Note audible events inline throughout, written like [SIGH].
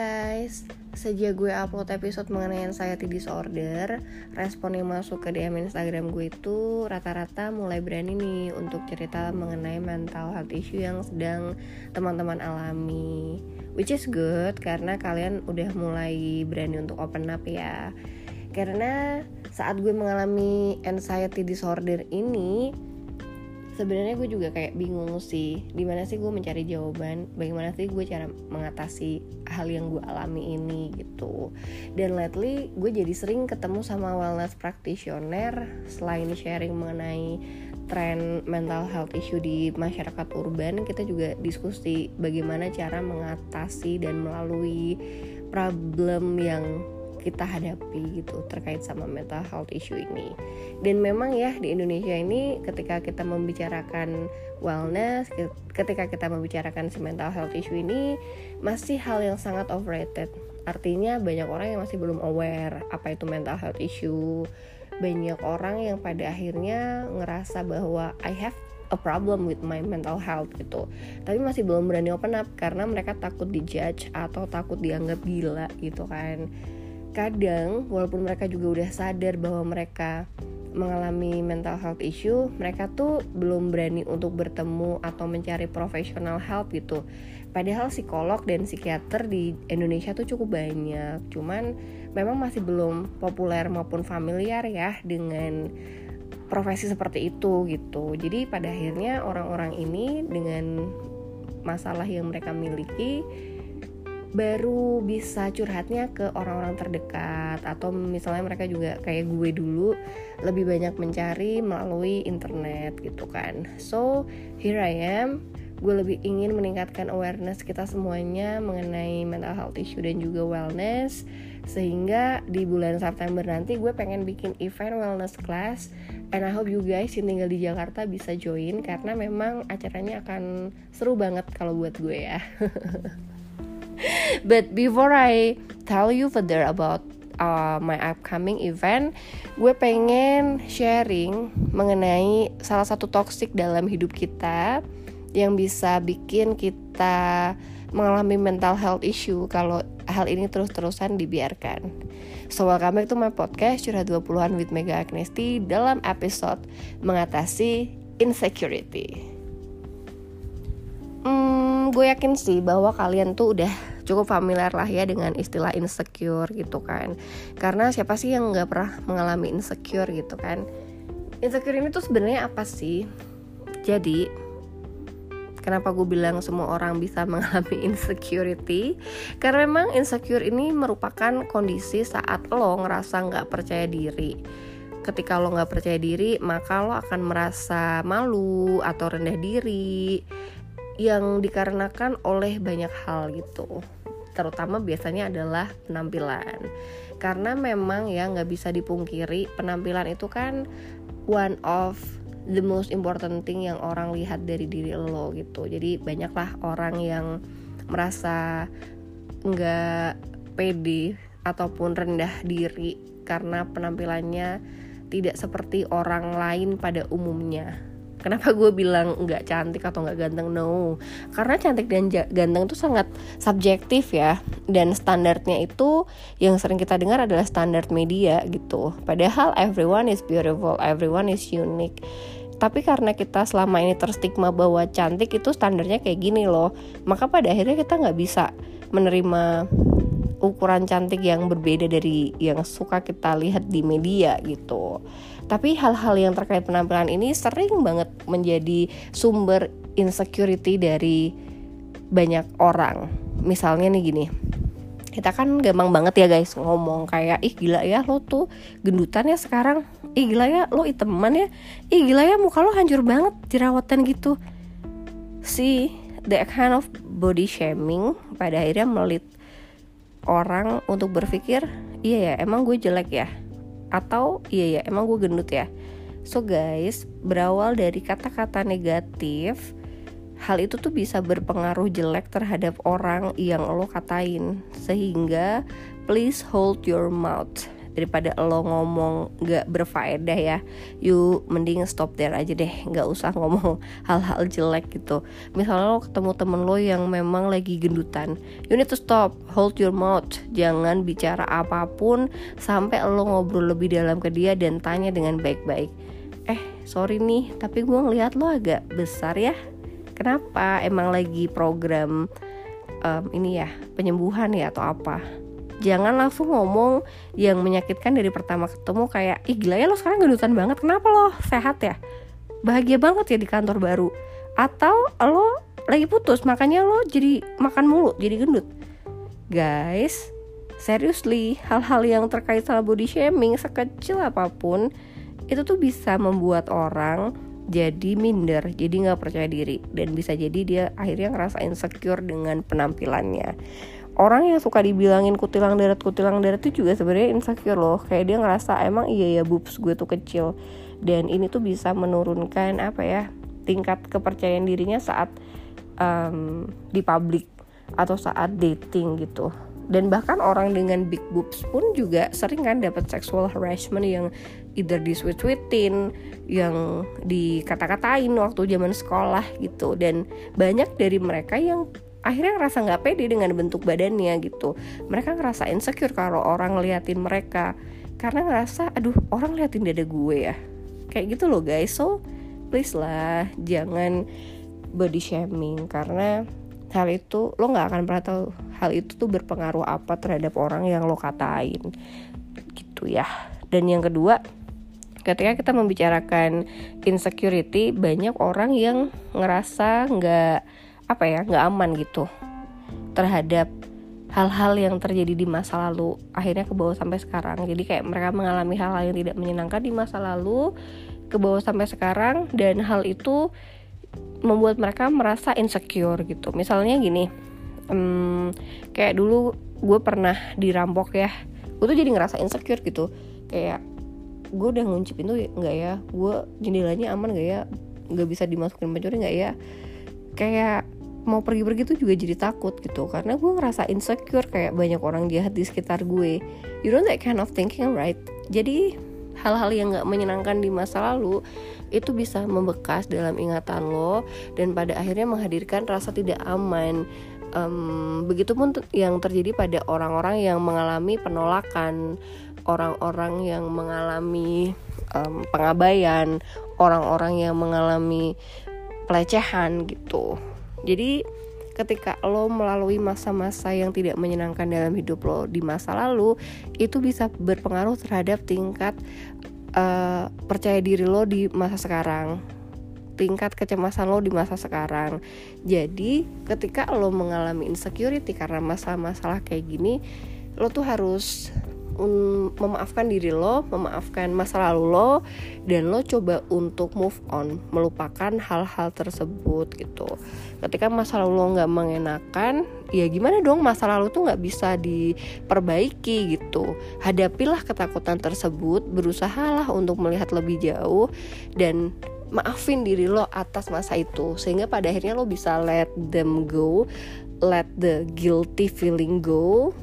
guys, sejak gue upload episode mengenai anxiety disorder, respon yang masuk ke DM Instagram gue itu rata-rata mulai berani nih untuk cerita mengenai mental health issue yang sedang teman-teman alami. Which is good karena kalian udah mulai berani untuk open up ya. Karena saat gue mengalami anxiety disorder ini, sebenarnya gue juga kayak bingung sih di mana sih gue mencari jawaban bagaimana sih gue cara mengatasi hal yang gue alami ini gitu. Dan lately gue jadi sering ketemu sama wellness practitioner selain sharing mengenai tren mental health issue di masyarakat urban kita juga diskusi bagaimana cara mengatasi dan melalui problem yang kita hadapi gitu terkait sama mental health issue ini. Dan memang ya di Indonesia ini ketika kita membicarakan wellness, ketika kita membicarakan si mental health issue ini masih hal yang sangat overrated. Artinya banyak orang yang masih belum aware apa itu mental health issue. Banyak orang yang pada akhirnya ngerasa bahwa I have a problem with my mental health gitu tapi masih belum berani open up karena mereka takut dijudge atau takut dianggap gila gitu kan kadang walaupun mereka juga udah sadar bahwa mereka mengalami mental health issue, mereka tuh belum berani untuk bertemu atau mencari professional help gitu. Padahal psikolog dan psikiater di Indonesia tuh cukup banyak, cuman memang masih belum populer maupun familiar ya dengan profesi seperti itu gitu. Jadi pada akhirnya orang-orang ini dengan masalah yang mereka miliki baru bisa curhatnya ke orang-orang terdekat. Atau misalnya mereka juga kayak gue dulu lebih banyak mencari melalui internet gitu kan. So here I am. Gue lebih ingin meningkatkan awareness kita semuanya mengenai mental health issue dan juga wellness. Sehingga di bulan September nanti gue pengen bikin event wellness class. And I hope you guys yang tinggal di Jakarta bisa join karena memang acaranya akan seru banget kalau buat gue ya [LAUGHS] [LAUGHS] but before I tell you further about uh, my upcoming event, gue pengen sharing mengenai salah satu toxic dalam hidup kita yang bisa bikin kita mengalami mental health issue kalau hal ini terus-terusan dibiarkan. So welcome back to my podcast Curhat 20-an with Mega Agnesti dalam episode mengatasi insecurity. Hmm, gue yakin sih bahwa kalian tuh udah cukup familiar lah ya dengan istilah insecure gitu kan karena siapa sih yang nggak pernah mengalami insecure gitu kan insecure ini tuh sebenarnya apa sih jadi Kenapa gue bilang semua orang bisa [LAUGHS] mengalami insecurity? Karena memang insecure ini merupakan kondisi saat lo ngerasa nggak percaya diri. Ketika lo nggak percaya diri, maka lo akan merasa malu atau rendah diri yang dikarenakan oleh banyak hal gitu. Terutama biasanya adalah penampilan. Karena memang ya nggak bisa dipungkiri penampilan itu kan one of the most important thing yang orang lihat dari diri lo gitu. Jadi banyaklah orang yang merasa nggak pede ataupun rendah diri karena penampilannya tidak seperti orang lain pada umumnya Kenapa gue bilang nggak cantik atau nggak ganteng? No, karena cantik dan ganteng itu sangat subjektif ya. Dan standarnya itu yang sering kita dengar adalah standar media gitu. Padahal everyone is beautiful, everyone is unique. Tapi karena kita selama ini terstigma bahwa cantik itu standarnya kayak gini loh, maka pada akhirnya kita nggak bisa menerima ukuran cantik yang berbeda dari yang suka kita lihat di media gitu. Tapi hal-hal yang terkait penampilan ini sering banget menjadi sumber insecurity dari banyak orang. Misalnya nih gini, kita kan gampang banget ya guys ngomong kayak ih gila ya lo tuh gendutan ya sekarang. Ih gila ya lo iteman ya. Ih gila ya muka lo hancur banget jerawatan gitu. Si the kind of body shaming pada akhirnya melit orang untuk berpikir iya ya emang gue jelek ya atau iya ya emang gue gendut ya? So guys berawal dari kata-kata negatif hal itu tuh bisa berpengaruh jelek terhadap orang yang lo katain. Sehingga please hold your mouth daripada lo ngomong gak berfaedah ya you mending stop there aja deh nggak usah ngomong [LAUGHS] hal-hal jelek gitu. Misalnya lo ketemu temen lo yang memang lagi gendutan you need to stop hold your mouth jangan bicara apa pun sampai lo ngobrol lebih dalam ke dia dan tanya dengan baik-baik. Eh sorry nih tapi gue ngeliat lo agak besar ya. Kenapa emang lagi program um, ini ya penyembuhan ya atau apa jangan langsung ngomong yang menyakitkan dari pertama ketemu kayak ih gila ya lo sekarang gendutan banget. Kenapa lo sehat ya? Bahagia banget ya di kantor baru. Atau lo lagi putus makanya lo jadi makan mulu jadi gendut. Guys seriously hal-hal yang terkait sama body shaming sekecil apa pun itu tuh bisa membuat orang jadi minder, jadi nggak percaya diri dan bisa jadi dia akhirnya ngerasa insecure dengan penampilannya orang yang suka dibilangin kutilang darat kutilang darat itu juga sebenarnya insecure loh. Kayak dia ngerasa emang iya ya boobs gue tuh kecil. Dan ini tuh bisa menurunkan apa ya tingkat kepercayaan dirinya saat um, di publik atau saat dating gitu. Dan bahkan orang dengan big boobs pun juga sering kan dapat sexual harassment yang either di sweet sweetin yang dikata-katain waktu zaman sekolah gitu. Dan banyak dari mereka yang akhirnya ngerasa nggak pede dengan bentuk badannya gitu. Mereka ngerasa insecure kalau orang ngeliatin mereka. Karena ngerasa aduh orang liatin dada gue ya. Kayak gitu loh guys. So please lah jangan body shaming. Karena hal itu lo nggak akan pernah tahu hal itu tuh berpengaruh apa terhadap orang yang lo katain. Gitu ya. Dan yang kedua ketika kita membicarakan insecurity banyak orang yang ngerasa nggak apa ya nggak aman gitu terhadap hal-hal yang terjadi di masa lalu akhirnya ke bawah sampai sekarang. Jadi kayak mereka mengalami hal-hal yang tidak menyenangkan di masa lalu ke bawah sampai sekarang dan hal itu membuat mereka merasa insecure gitu. Misalnya gini um, kayak dulu gue pernah dirampok ya gue tuh jadi ngerasa insecure gitu. Kayak gue udah ngunci pintu nggak ya? Gue jendelanya aman nggak ya? Nggak bisa dimasukin pencuri nggak ya? Kayak mau pergi-pergi tuh juga jadi takut gitu. Karena gue ngerasa insecure kayak banyak orang jahat di sekitar gue. You know that kind of thinking right? Jadi hal-hal yang gak menyenangkan di masa lalu itu bisa membekas dalam ingatan lo dan pada akhirnya menghadirkan rasa tidak aman. Um, begitupun yang terjadi pada orang-orang yang mengalami penolakan orang-orang yang mengalami um, pengabaian orang-orang yang mengalami pelecehan gitu jadi ketika lo melalui masa-masa yang tidak menyenangkan dalam hidup lo di masa lalu itu bisa berpengaruh terhadap tingkat uh, percaya diri lo di masa sekarang. Tingkat kecemasan lo di masa sekarang. Jadi ketika lo mengalami insecurity karena masalah-masalah kayak gini lo tuh harus memaafkan diri lo, memaafkan masa lalu lo, dan lo coba untuk move on, melupakan hal-hal tersebut gitu. Ketika masa lalu lo nggak mengenakan, ya gimana dong masa lalu tuh nggak bisa diperbaiki gitu. Hadapilah ketakutan tersebut, berusahalah untuk melihat lebih jauh dan maafin diri lo atas masa itu sehingga pada akhirnya lo bisa let them go let the guilty feeling go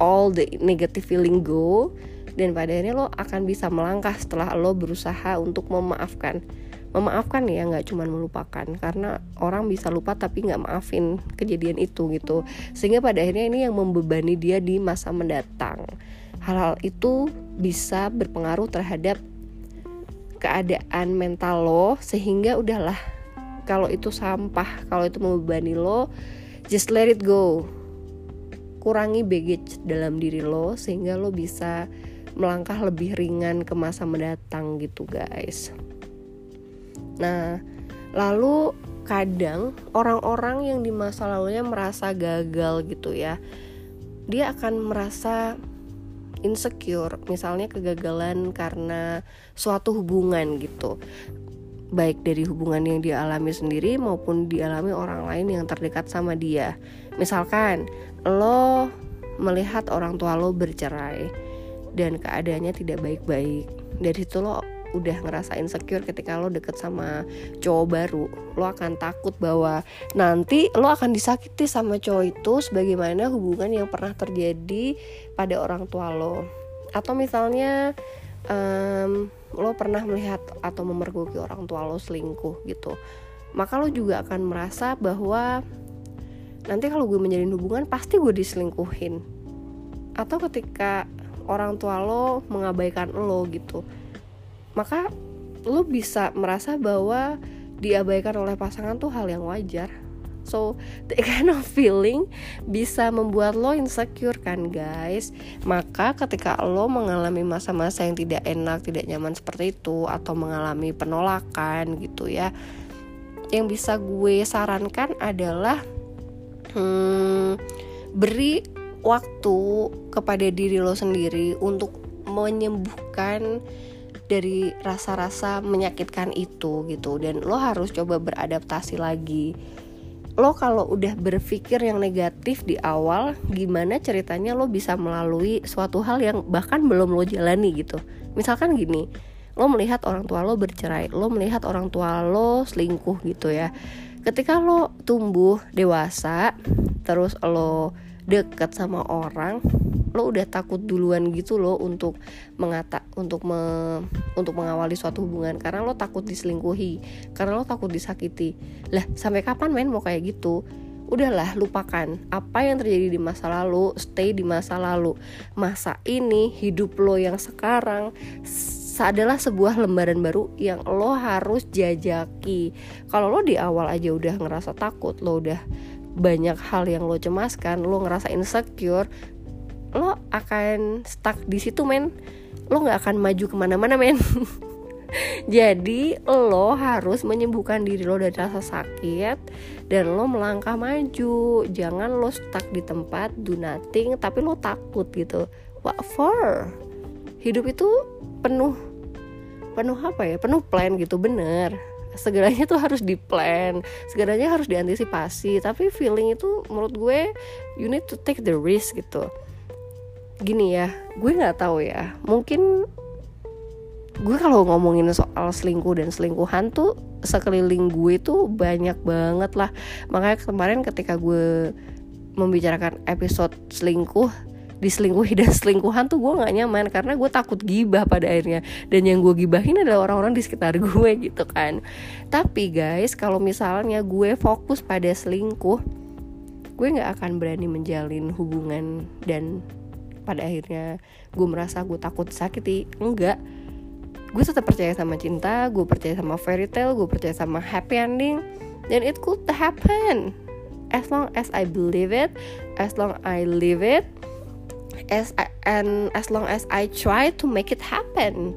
all the negative feeling go dan pada akhirnya lo akan bisa melangkah setelah lo berusaha untuk memaafkan. Memaafkan ya nggak cuma melupakan karena orang bisa lupa tapi nggak maafin kejadian itu gitu. Sehingga pada akhirnya ini yang membebani dia di masa mendatang. Hal-hal itu bisa berpengaruh terhadap keadaan mental lo sehingga udahlah kalau itu sampah kalau itu membebani lo just let it go kurangi baggage dalam diri lo sehingga lo bisa melangkah lebih ringan ke masa mendatang gitu guys. Nah, lalu kadang orang-orang yang di masa lalunya merasa gagal gitu ya. Dia akan merasa insecure, misalnya kegagalan karena suatu hubungan gitu. Baik dari hubungan yang dia alami sendiri maupun dialami orang lain yang terdekat sama dia. Misalkan lo melihat orang tua lo bercerai dan keadaannya tidak baik-baik. Dari situ lo udah ngerasa insecure ketika lo deket sama cowok baru. Lo akan takut bahwa nanti lo akan disakiti sama cowok itu sebagaimana hubungan yang pernah terjadi pada orang tua lo. Atau misalnya um, lo pernah melihat atau memergoki orang tua lo selingkuh gitu maka lo juga akan merasa bahwa nanti kalau gue menjalin hubungan pasti gue diselingkuhin. Atau ketika orang tua lo mengabaikan lo gitu maka lo bisa merasa bahwa diabaikan oleh pasangan tuh hal yang wajar So the kind of feeling bisa membuat lo insecure kan guys? Maka ketika lo mengalami masa-masa yang tidak enak, tidak nyaman seperti itu Atau mengalami penolakan gitu ya Yang bisa gue sarankan adalah hmm, Beri waktu kepada diri lo sendiri untuk menyembuhkan dari rasa-rasa menyakitkan itu gitu. Dan lo harus coba beradaptasi lagi lo kalau udah berpikir yang negatif di awal gimana ceritanya lo bisa melalui suatu hal yang bahkan belum lo jalani gitu? Misalkan gini lo melihat orang tua lo bercerai lo melihat orang tua lo selingkuh gitu ya. Ketika lo tumbuh dewasa terus lo deket sama orang lo udah takut duluan gitu lo untuk mengata untuk me, untuk mengawali suatu hubungan. Karena lo takut diselingkuhi karena lo takut disakiti. Lah sampai kapan men mau kayak gitu? Udahlah lupakan apa yang terjadi di masa lalu stay di masa lalu. Masa ini hidup lo yang sekarang adalah sebuah lembaran baru yang lo harus jajaki. Kalau lo di awal aja udah ngerasa takut lo udah banyak hal yang lo cemaskan lo ngerasa insecure lo akan stuck di situ men. Lo nggak akan maju ke mana-mana men. [LAUGHS] Jadi lo harus menyembuhkan diri lo dari rasa sakit dan lo melangkah maju. Jangan lo stuck di tempat do nothing tapi lo takut gitu. What for? Hidup itu penuh penuh apa ya? Penuh plan gitu bener. Segalanya tuh harus di plan segalanya harus diantisipasi. Tapi feeling itu menurut gue you need to take the risk gitu gini ya gue nggak tahu ya. Mungkin gue kalau ngomongin soal selingkuh dan selingkuhan tuh sekeliling gue tuh banyak banget lah. Makanya kemarin ketika gue membicarakan episode selingkuh diselingkuhi dan selingkuhan tuh gue nggak nyaman karena gue takut gibah pada akhirnya. Dan yang gue gibahin adalah orang-orang di sekitar gue [LAUGHS] gitu kan. Tapi guys kalau misalnya gue fokus pada selingkuh gue nggak akan berani menjalin hubungan dan pada akhirnya gue merasa gue takut sakiti enggak. Gue tetap percaya sama cinta gue percaya sama fairy tale gue percaya sama happy ending dan it could happen. As long as I believe it as long I live it as I, and as long as I try to make it happen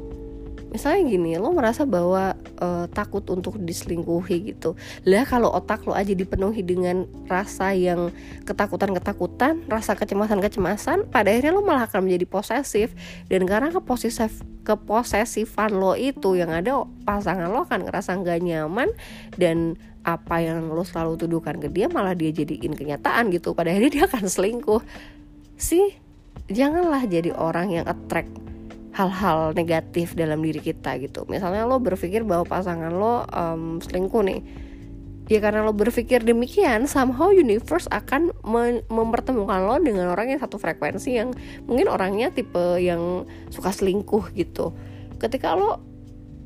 misalnya gini lo merasa bahwa uh, takut untuk diselingkuhi gitu. Lah kalau otak lo aja dipenuhi dengan rasa yang ketakutan ketakutan rasa kecemasan kecemasan pada akhirnya lo malah akan menjadi posesif. Dan karena keposesif keposesifan lo itu yang ada pasangan lo akan ngerasa nggak nyaman dan apa yang lo selalu tuduhkan ke dia malah dia jadiin kenyataan gitu. Pada akhirnya dia akan selingkuh. Sih janganlah jadi orang yang attract hal-hal negatif dalam diri kita gitu. Misalnya lo berpikir bahwa pasangan lo um, selingkuh nih. Ya karena lo berpikir demikian somehow universe akan mempertemukan lo dengan orang yang satu frekuensi yang mungkin orangnya tipe yang suka selingkuh gitu. Ketika lo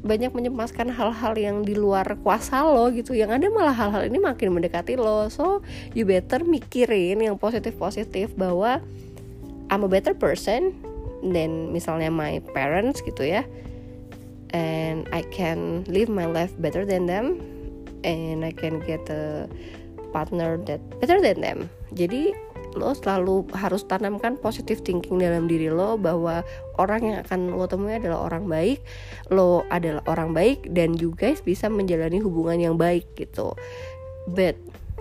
banyak menyemaskan hal-hal yang di luar kuasa lo gitu yang ada malah hal-hal ini makin mendekati lo. So you better mikirin yang positif-positif bahwa I'm a better person dan misalnya my parents gitu ya. And I can live my life better than them. And I can get a partner that better than them. Jadi lo selalu harus tanamkan positive thinking dalam diri lo bahwa orang yang akan lo temui adalah orang baik lo adalah orang baik dan juga bisa menjalani hubungan yang baik gitu. But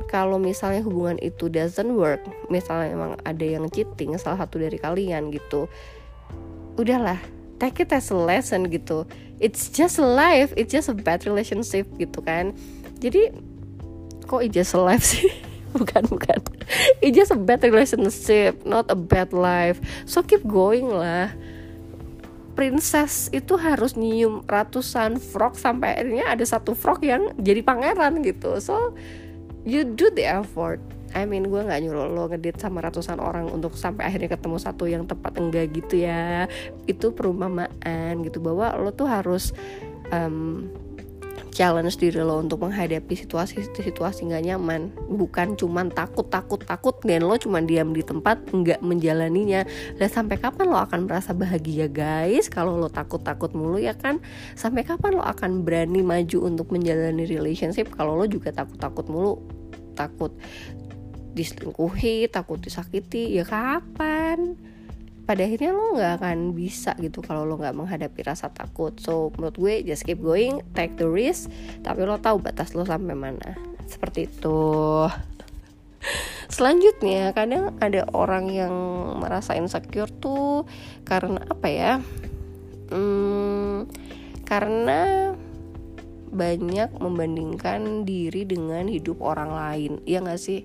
kalau misalnya hubungan itu doesn't work misalnya emang ada yang cheating salah satu dari kalian gitu udahlah take it as a lesson gitu. It's just life it's just a bad relationship gitu kan. Jadi kok it's just life [LAUGHS] sih? Bukan bukan. It's just a bad relationship not a bad life. So keep going lah. Princess itu harus nyium ratusan frog sampai akhirnya ada satu frog yang jadi pangeran gitu. So you do the effort I mean gue nggak nyuruh lo ngedit sama ratusan orang untuk sampai akhirnya ketemu satu yang tepat enggak gitu ya. Itu perumpamaan gitu bahwa lo tuh harus um, challenge diri lo untuk menghadapi situasi-situasi nggak nyaman. Bukan cuman takut takut takut dan lo cuman diam di tempat nggak menjalaninya. Dan sampai kapan lo akan merasa bahagia guys? Kalau lo takut takut mulu ya kan? Sampai kapan lo akan berani maju untuk menjalani relationship? Kalau lo juga takut takut mulu takut diselingkuhi takut disakiti ya kapan? Pada akhirnya lo nggak akan bisa gitu kalau lo nggak menghadapi rasa takut. So menurut gue just keep going take the risk tapi lo tahu batas lo sampai mana. Seperti itu. Selanjutnya kadang ada orang yang merasa insecure tuh karena apa ya? Hmm, karena banyak membandingkan diri dengan hidup orang lain. Ya nggak sih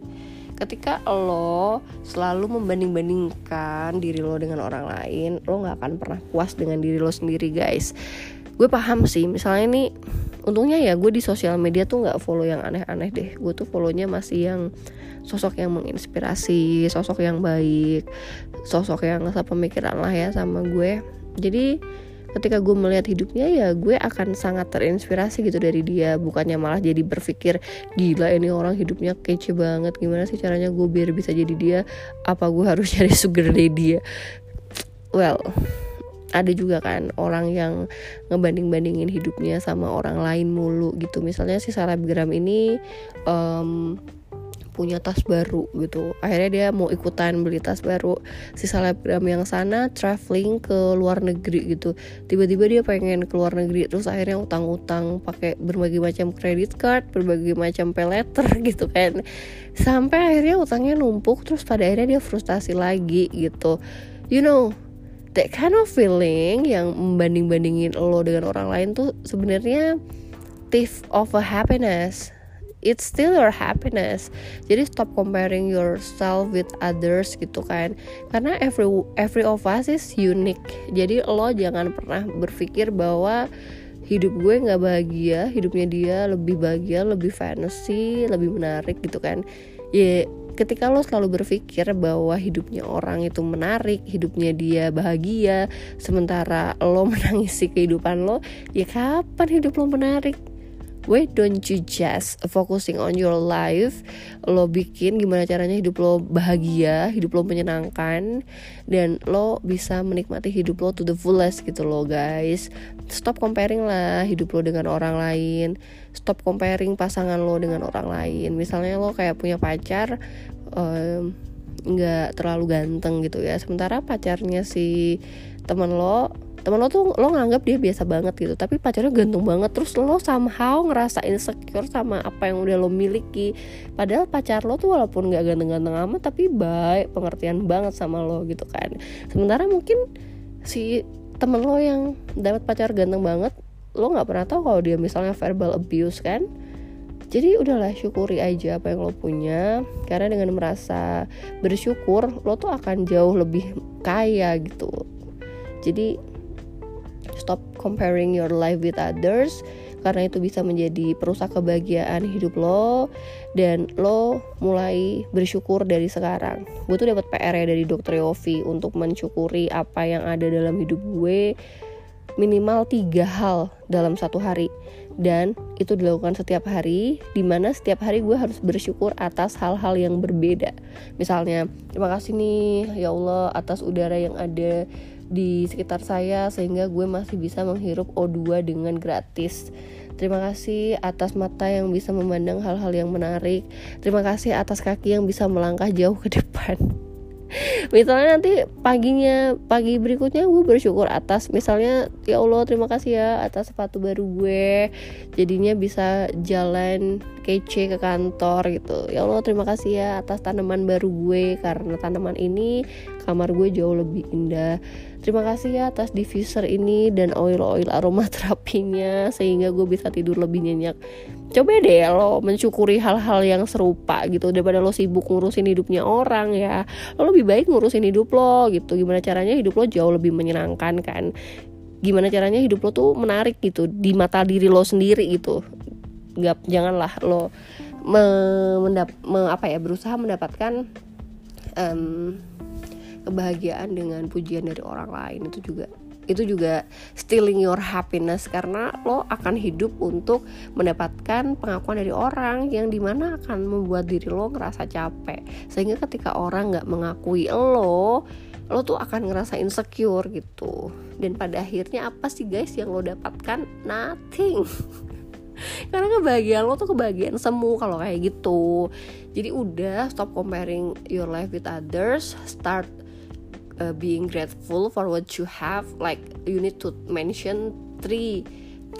ketika lo selalu membanding-bandingkan diri lo dengan orang lain lo nggak akan pernah puas dengan diri lo sendiri guys. Gue paham sih misalnya ini untungnya ya gue di sosial media tuh nggak follow yang aneh-aneh deh. Gue tuh follownya masih yang sosok yang menginspirasi sosok yang baik sosok yang sepemikiran lah ya sama gue. Jadi ketika gue melihat hidupnya ya gue akan sangat terinspirasi gitu dari dia. Bukannya malah jadi berpikir gila ini orang hidupnya kece banget. Gimana sih caranya gue biar bisa jadi dia? Apa gue harus [LAUGHS] cari sugar daddy dia? Well ada juga kan orang yang ngebanding-bandingin hidupnya sama orang lain mulu gitu. Misalnya si selebgram ini um, punya tas baru gitu. Akhirnya dia mau ikutan beli tas baru si selebgram yang sana traveling ke luar negeri gitu. Tiba-tiba dia pengen ke luar negeri terus akhirnya utang-utang pakai berbagai macam credit card berbagai macam pay letter [LAUGHS] gitu kan. Sampai akhirnya utangnya numpuk terus pada akhirnya dia frustasi lagi gitu. You know that kind of feeling yang membanding-bandingin lo dengan orang lain tuh sebenarnya thief of a happiness it's still your happiness. Jadi stop comparing yourself with others gitu kan. Karena every every of us is unique. Jadi lo jangan pernah berpikir bahwa hidup gue nggak bahagia hidupnya dia lebih bahagia lebih fantasy lebih menarik gitu kan. Ya ketika lo selalu berpikir bahwa hidupnya orang itu menarik, hidupnya dia bahagia, sementara lo [LAUGHS] menangisi kehidupan lo, ya kapan hidup lo menarik? Why don't you just focusing on your life? Lo bikin gimana caranya hidup lo bahagia hidup lo menyenangkan dan lo bisa menikmati hidup lo to the fullest gitu lo guys. Stop comparing lah hidup lo dengan orang lain. Stop comparing pasangan lo dengan orang lain. Misalnya lo kayak punya pacar nggak um, terlalu ganteng gitu ya. Sementara pacarnya si teman lo temen lo tuh lo nganggap dia biasa banget gitu tapi pacarnya gantung banget. Terus lo somehow ngerasa insecure sama apa yang udah lo miliki. Padahal pacar lo tuh walaupun gak ganteng-ganteng amat tapi baik pengertian banget sama lo gitu kan. Sementara mungkin si temen lo yang dapat pacar ganteng banget lo nggak pernah tahu kalau dia misalnya verbal abuse kan? Jadi udahlah syukuri aja apa yang lo punya. Karena dengan merasa bersyukur lo tuh akan jauh lebih kaya gitu. Jadi comparing your life with others karena itu bisa menjadi perusak kebahagiaan hidup lo dan lo mulai bersyukur dari sekarang. Gue tuh dapat PR ya dari dokter Yofi untuk mensyukuri apa yang ada dalam hidup gue minimal tiga hal dalam satu hari. Dan itu dilakukan setiap hari di mana setiap hari gue harus bersyukur atas hal-hal yang berbeda. Misalnya terima kasih nih ya Allah atas udara yang ada di sekitar saya sehingga gue masih bisa menghirup O2 dengan gratis. Terima kasih atas mata yang bisa memandang hal-hal yang menarik. Terima kasih atas kaki yang bisa melangkah jauh ke depan. [LAUGHS] misalnya nanti paginya pagi berikutnya gue bersyukur atas misalnya ya Allah terima kasih ya atas sepatu baru gue jadinya bisa jalan kece ke kantor gitu ya Allah terima kasih ya atas tanaman baru gue karena tanaman ini kamar gue jauh lebih indah Terima kasih ya atas diffuser ini dan oil-oil aromaterapinya [LAUGHS] sehingga gue bisa tidur lebih nyenyak. Coba deh lo mensyukuri hal-hal yang serupa gitu daripada lo sibuk ngurusin hidupnya orang ya. Lo lebih baik ngurusin hidup lo gitu. Gimana caranya hidup lo jauh lebih menyenangkan kan? Gimana caranya hidup lo tuh menarik gitu di mata diri lo sendiri gitu. Gak janganlah lo me, mendap, me, apa ya berusaha mendapatkan um, kebahagiaan dengan pujian dari orang lain. Itu juga itu juga stealing your happiness karena lo akan hidup untuk mendapatkan pengakuan dari orang yang di mana akan membuat diri lo ngerasa capek. Sehingga ketika orang nggak mengakui lo lo tuh akan ngerasa insecure gitu. Dan pada akhirnya apa sih guys yang lo dapatkan? Nothing. [LAUGHS] Karena kebahagiaan lo tuh kebahagiaan semu kalau kayak gitu. Jadi udah stop comparing your life with others start uh, being grateful for what you have. Like you need to mention three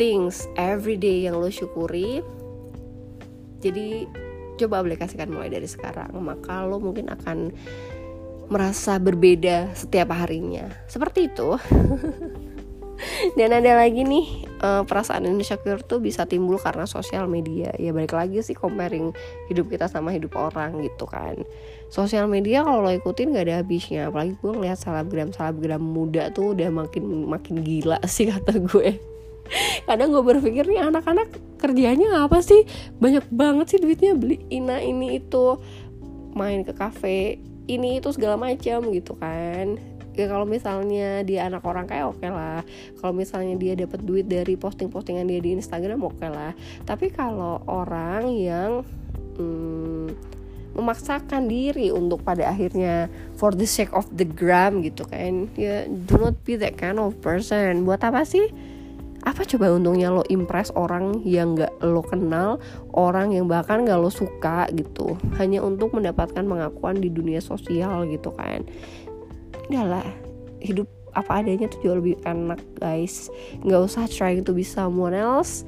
things every day yang lo syukuri. Jadi coba aplikasikan mulai dari sekarang. Maka lo mungkin akan merasa berbeda setiap harinya. Seperti itu [LAUGHS] dan ada lagi nih uh, perasaan insecure tuh bisa timbul karena sosial media. Ya balik lagi sih comparing hidup kita sama hidup orang gitu kan. Sosial media kalau lo ikutin gak ada habisnya. Apalagi gue ngeliat selebgram selebgram muda tuh udah makin makin gila sih kata gue. Kadang gue berpikir nih anak-anak kerjanya apa sih? Banyak banget sih duitnya. Beli ina ini itu. Main ke kafe ini itu segala macam gitu kan ya kalau misalnya dia anak orang kayak oke okay lah. Kalau misalnya dia dapat duit dari posting-postingan dia di Instagram oke okay lah. Tapi kalau orang yang hmm, memaksakan diri untuk pada akhirnya for the sake of the gram gitu kan ya do not be that kind of person. Buat apa sih? Apa coba untungnya lo impress orang yang gak lo kenal orang yang bahkan gak lo suka gitu? Hanya untuk mendapatkan pengakuan di dunia sosial gitu kan udahlah. Hidup apa adanya tuh jauh lebih enak guys. Nggak usah trying to be someone else.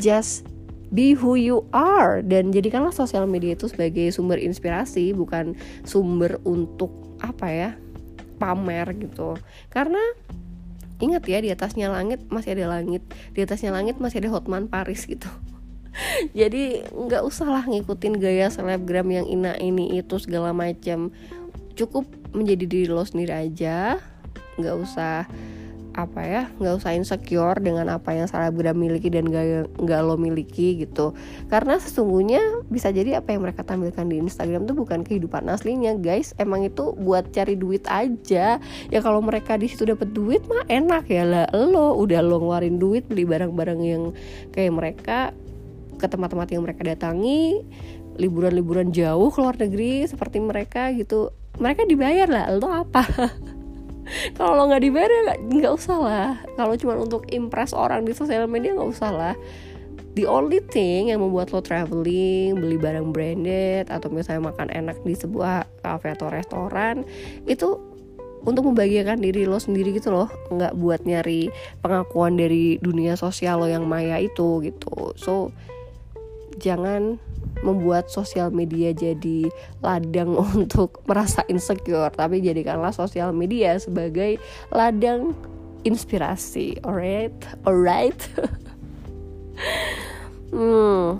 Just be who you are. Dan jadikanlah sosial media itu sebagai sumber inspirasi bukan sumber untuk apa ya pamer gitu. Karena ingat ya di atasnya langit masih ada langit. Di atasnya langit masih ada Hotman Paris gitu. [LAUGHS] Jadi nggak usah lah ngikutin gaya selebgram yang ina ini itu segala macam cukup menjadi diri lo sendiri aja. Nggak usah apa ya nggak usah insecure dengan apa yang selebgram miliki dan gak, nggak lo miliki gitu. Karena sesungguhnya bisa jadi apa yang mereka tampilkan di Instagram tuh bukan kehidupan aslinya guys. Emang itu buat cari duit aja. Ya kalau mereka di situ dapat duit mah enak ya. Lah lo udah lo ngeluarin duit beli barang-barang yang kayak mereka ke tempat-tempat yang mereka datangi liburan-liburan jauh ke luar negeri seperti mereka gitu mereka dibayar lah. Lo apa? [LAUGHS] Kalau lo nggak dibayar ya nggak usah lah. Kalau cuma untuk impress orang di sosial media nggak usah lah. The only thing yang membuat lo traveling beli barang branded atau misalnya makan enak di sebuah cafe atau restoran itu untuk membahagiakan diri lo sendiri gitu loh. Nggak buat nyari pengakuan dari dunia sosial lo yang maya itu gitu. So jangan membuat sosial media jadi ladang [LAUGHS] untuk merasa insecure. Tapi jadikanlah sosial media sebagai ladang inspirasi. Alright? Alright? [LAUGHS] Hmm.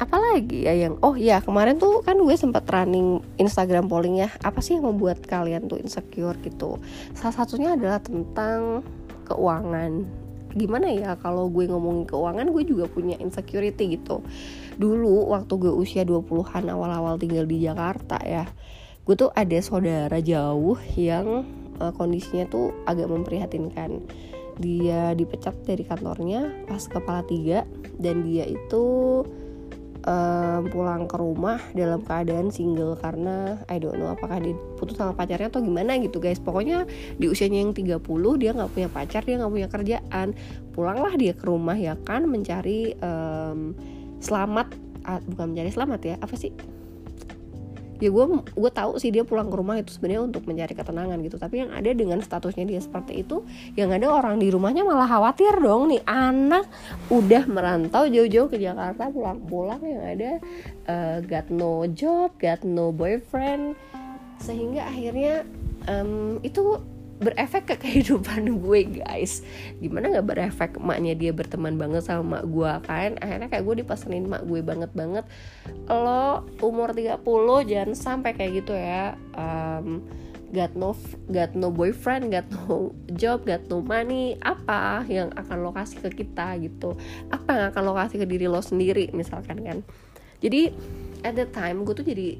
Apalagi ya yang oh ya kemarin tuh kan gue sempat running Instagram polling ya. Apa sih yang membuat kalian tuh insecure gitu? Salah satunya adalah tentang keuangan gimana ya kalau gue ngomongin keuangan gue juga punya insecurity gitu. Dulu waktu gue usia 20-an awal-awal tinggal di Jakarta ya gue tuh ada saudara jauh yang uh, kondisinya tuh agak memprihatinkan. Dia dipecat dari kantornya pas kepala tiga dan dia itu um, pulang ke rumah dalam keadaan single karena I don't know apakah dia putus sama pacarnya atau gimana gitu guys. Pokoknya di usianya yang 30 dia nggak punya pacar dia nggak punya kerjaan. Pulanglah dia ke rumah ya kan mencari um, selamat bukan mencari selamat ya apa sih ya gue gue tahu sih dia pulang ke rumah itu sebenarnya untuk mencari ketenangan gitu. Tapi yang ada dengan statusnya dia seperti itu yang ada orang di rumahnya malah khawatir dong nih. Anak udah merantau jauh-jauh ke Jakarta pulang-pulang yang ada uh, got no job got no boyfriend. Sehingga akhirnya um, itu berefek ke kehidupan gue guys gimana nggak berefek emaknya dia berteman banget sama mak gue kan akhirnya kayak gue dipesenin mak gue banget banget lo umur 30 jangan sampai kayak gitu ya um, got no got no boyfriend, got no job, got no money, apa yang akan lo kasih ke kita gitu? Apa yang akan lo kasih ke diri lo sendiri misalkan kan? jadi at the time gue tuh jadi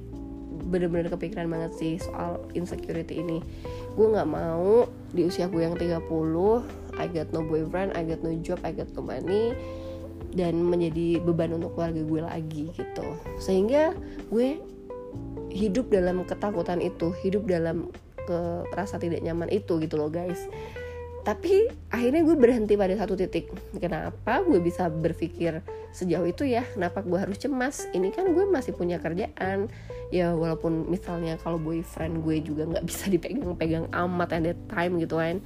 bener-bener kepikiran banget sih soal insecurity ini. Gue nggak mau di usia gue yang 30 I got no boyfriend I got no job I got no money dan menjadi beban untuk keluarga gue lagi gitu. Sehingga gue hidup dalam ketakutan itu hidup dalam rasa tidak nyaman itu gitu loh guys tapi akhirnya gue berhenti pada satu titik. Kenapa gue bisa berpikir sejauh itu ya? Kenapa gue harus cemas? Ini kan gue masih punya kerjaan. Ya walaupun misalnya kalau boyfriend gue juga nggak bisa dipegang-pegang amat at time gitu kan.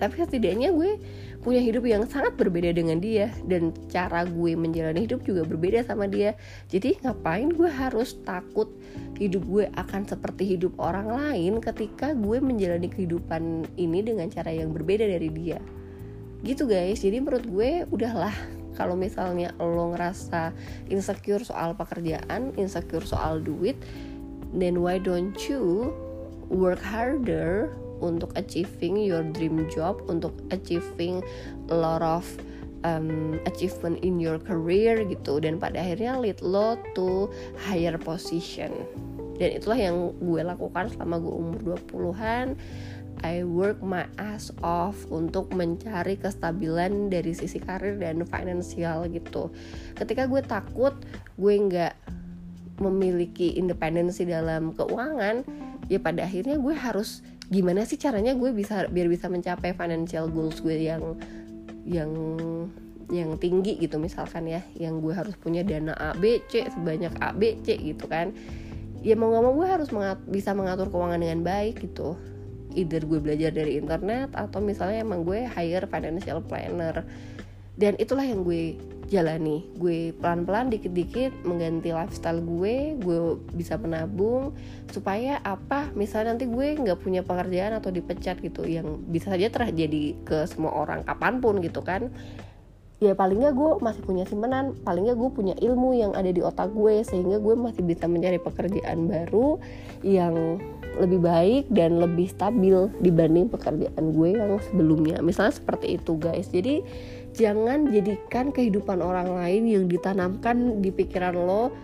Tapi setidaknya gue punya hidup yang sangat berbeda dengan dia dan cara gue menjalani hidup juga berbeda sama dia. Jadi ngapain gue harus takut hidup gue akan seperti hidup orang lain ketika gue menjalani kehidupan ini dengan cara yang berbeda dari dia? Gitu guys. Jadi menurut gue udahlah. Kalau misalnya lo ngerasa insecure soal pekerjaan insecure soal duit then why don't you work harder untuk achieving your dream job, untuk achieving a lot of um, achievement in your career gitu dan pada akhirnya lead lo to higher position. Dan itulah yang gue lakukan selama gue umur 20-an. I work my ass off untuk mencari kestabilan dari sisi karir dan finansial gitu. Ketika gue takut gue nggak memiliki independensi dalam keuangan, ya pada akhirnya gue harus gimana sih caranya gue bisa biar bisa mencapai financial goals gue yang yang yang tinggi gitu misalkan ya. Yang gue harus punya dana A B C sebanyak A B C gitu kan. Ya mau gak mau gue harus mengat bisa mengatur keuangan dengan baik gitu. Either gue belajar dari internet atau misalnya emang gue hire financial planner dan itulah yang gue jalani. Gue pelan-pelan dikit-dikit mengganti lifestyle gue gue bisa menabung supaya apa? Misalnya nanti gue nggak punya pekerjaan atau dipecat gitu yang bisa saja terjadi ke semua orang kapan pun gitu kan. Ya paling nggak gue masih punya simpanan paling nggak gue punya ilmu yang ada di otak gue sehingga gue masih bisa mencari pekerjaan baru yang lebih baik dan lebih stabil dibanding pekerjaan gue yang sebelumnya. Misalnya seperti itu guys. Jadi jangan jadikan kehidupan orang lain yang ditanamkan di pikiran lo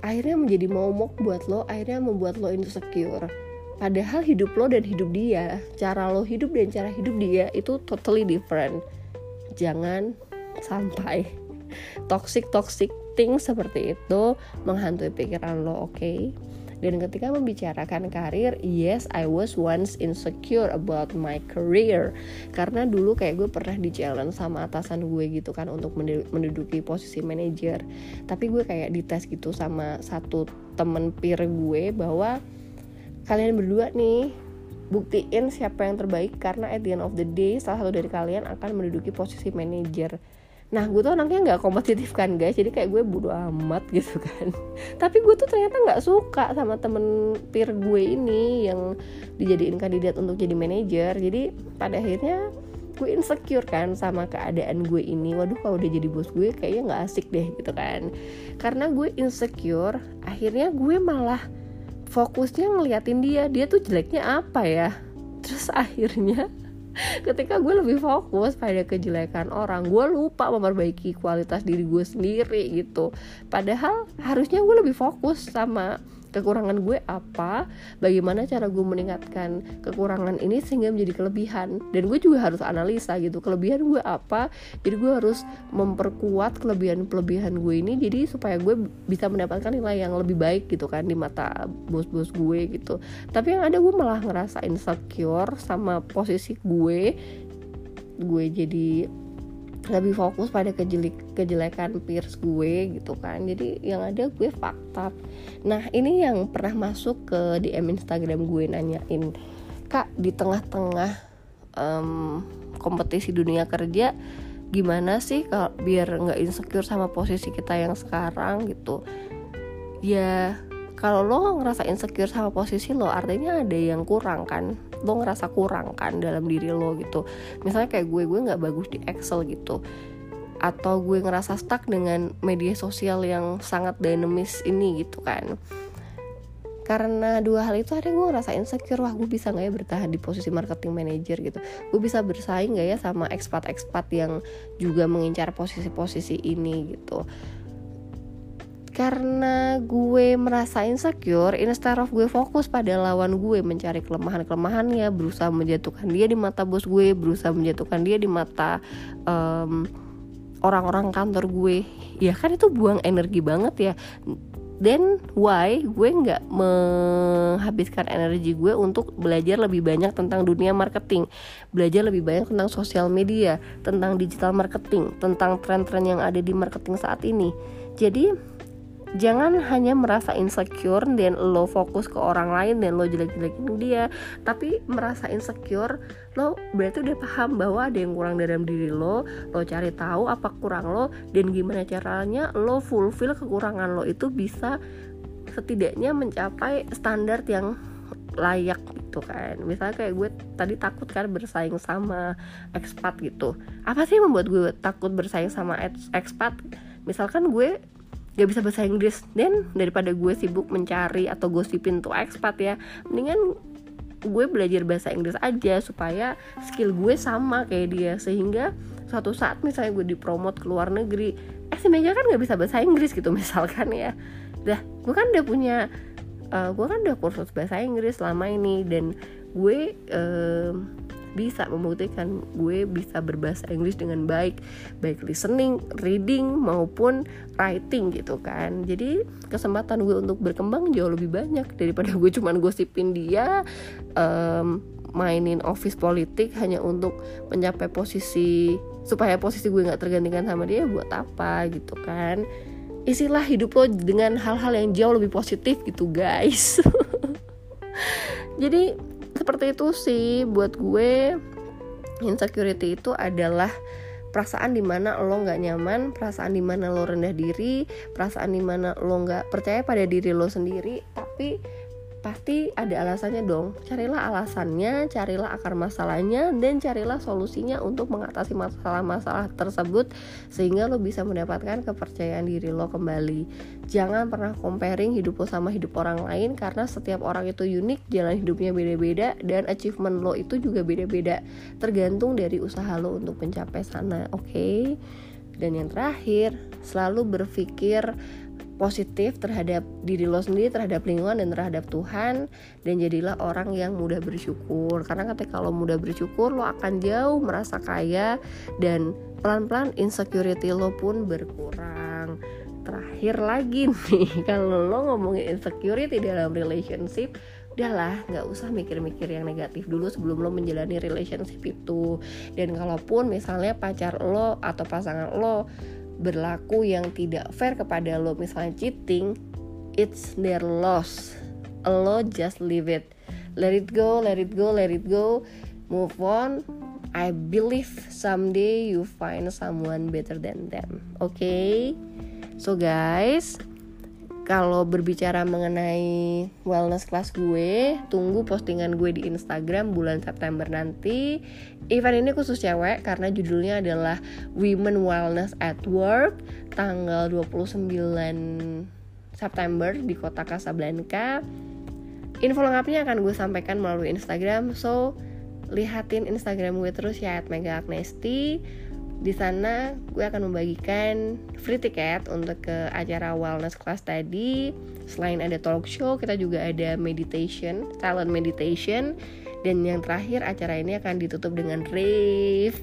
akhirnya menjadi momok buat lo akhirnya membuat lo insecure padahal hidup lo dan hidup dia cara lo hidup dan cara hidup dia itu totally different jangan sampai toxic toxic things seperti itu menghantui pikiran lo oke okay? Dan ketika membicarakan karir, yes, I was once insecure about my career. Karena dulu kayak gue pernah di challenge sama atasan gue gitu kan untuk menduduki posisi manajer. Tapi gue kayak dites gitu sama satu temen peer gue bahwa kalian berdua nih buktiin siapa yang terbaik karena at the end of the day salah satu dari kalian akan menduduki posisi manajer nah gue tuh anaknya nggak kompetitif kan guys. Jadi kayak gue bodo amat [LAUGHS] gitu kan. Tapi gue tuh ternyata nggak suka sama temen peer gue ini yang dijadiin kandidat untuk jadi manajer. Jadi pada akhirnya gue insecure kan sama keadaan gue ini. Waduh kalau udah jadi bos gue kayaknya nggak asik deh gitu kan. Karena gue insecure akhirnya gue malah fokusnya ngeliatin dia. Dia tuh jeleknya apa ya? Terus [LAUGHS] akhirnya ketika gue lebih fokus pada kejelekan orang gue lupa memperbaiki kualitas diri gue sendiri gitu. Padahal harusnya gue lebih fokus sama kekurangan gue apa bagaimana cara gue meningkatkan kekurangan ini sehingga menjadi kelebihan. Dan gue juga harus analisa gitu kelebihan gue apa. Jadi gue harus memperkuat kelebihan-kelebihan gue ini jadi supaya gue bisa mendapatkan nilai yang lebih baik gitu kan di mata bos-bos gue gitu. Tapi yang ada gue malah ngerasa insecure sama posisi gue gue jadi lebih fokus pada kejelek kejelekan peers gue gitu kan. Jadi yang ada gue fakta. Nah ini yang pernah masuk ke DM Instagram gue nanyain kak di tengah-tengah um, kompetisi dunia kerja gimana sih kalau biar nggak insecure sama posisi kita yang sekarang? Gitu. Ya kalau lo ngerasa insecure sama posisi lo artinya ada yang kurang kan lo ngerasa kurang kan dalam diri lo gitu. Misalnya kayak gue gue nggak bagus di Excel gitu. Atau gue ngerasa stuck dengan media sosial yang sangat dinamis ini gitu kan. Karena dua hal itu ada gue ngerasa insecure wah gue bisa nggak ya bertahan di posisi marketing manager gitu. Gue bisa bersaing nggak ya sama expat-expat yang juga mengincar posisi-posisi ini gitu karena gue merasa insecure instead of gue fokus pada lawan gue mencari kelemahan-kelemahannya berusaha menjatuhkan dia di mata bos gue berusaha menjatuhkan dia di mata um, orang-orang kantor gue. Ya kan itu buang energi banget ya. Then why gue nggak menghabiskan energi gue untuk belajar lebih banyak tentang dunia marketing belajar lebih banyak tentang sosial media tentang digital marketing tentang tren-tren yang ada di marketing saat ini. Jadi jangan hanya merasa insecure dan lo fokus ke orang lain dan lo jelek-jelekin dia tapi merasa insecure lo berarti udah paham bahwa ada yang kurang dalam diri lo lo cari tahu apa kurang lo dan gimana caranya lo fulfill kekurangan lo itu bisa setidaknya mencapai standar yang layak gitu kan. Misalnya kayak gue tadi takut kan bersaing sama expat gitu. Apa sih yang membuat gue takut bersaing sama expat? Misalkan gue gak bisa bahasa Inggris. Dan daripada gue sibuk mencari atau gosipin tuh expat ya mendingan gue belajar bahasa Inggris aja supaya skill gue sama kayak dia. Sehingga suatu saat misalnya gue dipromot ke luar negeri eh si Mega kan gak bisa bahasa Inggris gitu [LAUGHS] misalkan ya. Dah gue kan udah punya uh, gue kan udah kursus bahasa Inggris selama ini. Dan gue uh, bisa membuktikan gue bisa berbahasa Inggris dengan baik baik listening, reading maupun writing gitu kan. Jadi kesempatan gue untuk berkembang jauh lebih banyak daripada gue cuman gosipin dia um, mainin office politik hanya untuk mencapai posisi supaya posisi gue nggak tergantikan sama dia buat apa gitu kan. Isilah hidup lo dengan hal-hal yang jauh lebih positif gitu guys. [LAUGHS] Jadi seperti itu sih. Buat gue insecurity itu adalah perasaan di mana lo nggak nyaman, perasaan di mana lo rendah diri, perasaan di mana lo nggak percaya pada diri lo sendiri, tapi pasti ada alasannya dong. Carilah alasannya, carilah akar masalahnya, dan carilah solusinya untuk mengatasi masalah-masalah tersebut sehingga lo bisa mendapatkan kepercayaan diri lo kembali. Jangan pernah comparing hidup lo sama hidup orang lain karena setiap orang itu unik, jalan hidupnya beda-beda dan achievement lo itu juga beda-beda. Tergantung dari usaha lo untuk mencapai sana, oke? Okay? Dan yang terakhir, selalu berpikir positif terhadap diri lo sendiri, terhadap lingkungan dan terhadap Tuhan dan jadilah orang yang mudah bersyukur. Karena ketika lo mudah bersyukur, lo akan jauh merasa kaya dan pelan-pelan insecurity lo pun berkurang. Terakhir lagi [LAUGHS] nih, kalau lo ngomongin insecurity dalam relationship, udahlah nggak usah mikir-mikir yang negatif dulu sebelum lo menjalani relationship itu dan kalaupun misalnya pacar lo atau pasangan lo berlaku yang tidak fair kepada lo. Misalnya cheating it's their loss. Lo just leave it. Let it go let it go let it go. Move on. I believe someday you find someone better than them. Okay? so guys kalau berbicara mengenai wellness class gue, tunggu postingan gue di Instagram bulan September nanti. Event ini khusus cewek karena judulnya adalah Women Wellness at Work tanggal 29 September di kota Casablanca. Info lengkapnya akan gue sampaikan melalui Instagram, so lihatin Instagram gue terus ya @megaagnesti di sana gue akan membagikan free ticket untuk ke acara wellness class tadi. Selain ada talk show, kita juga ada meditation, talent meditation. Dan yang terakhir acara ini akan ditutup dengan rave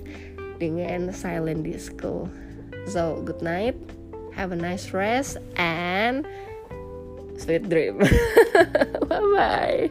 dengan silent disco. So, good night. Have a nice rest and sweet dream. [LAUGHS] Bye bye.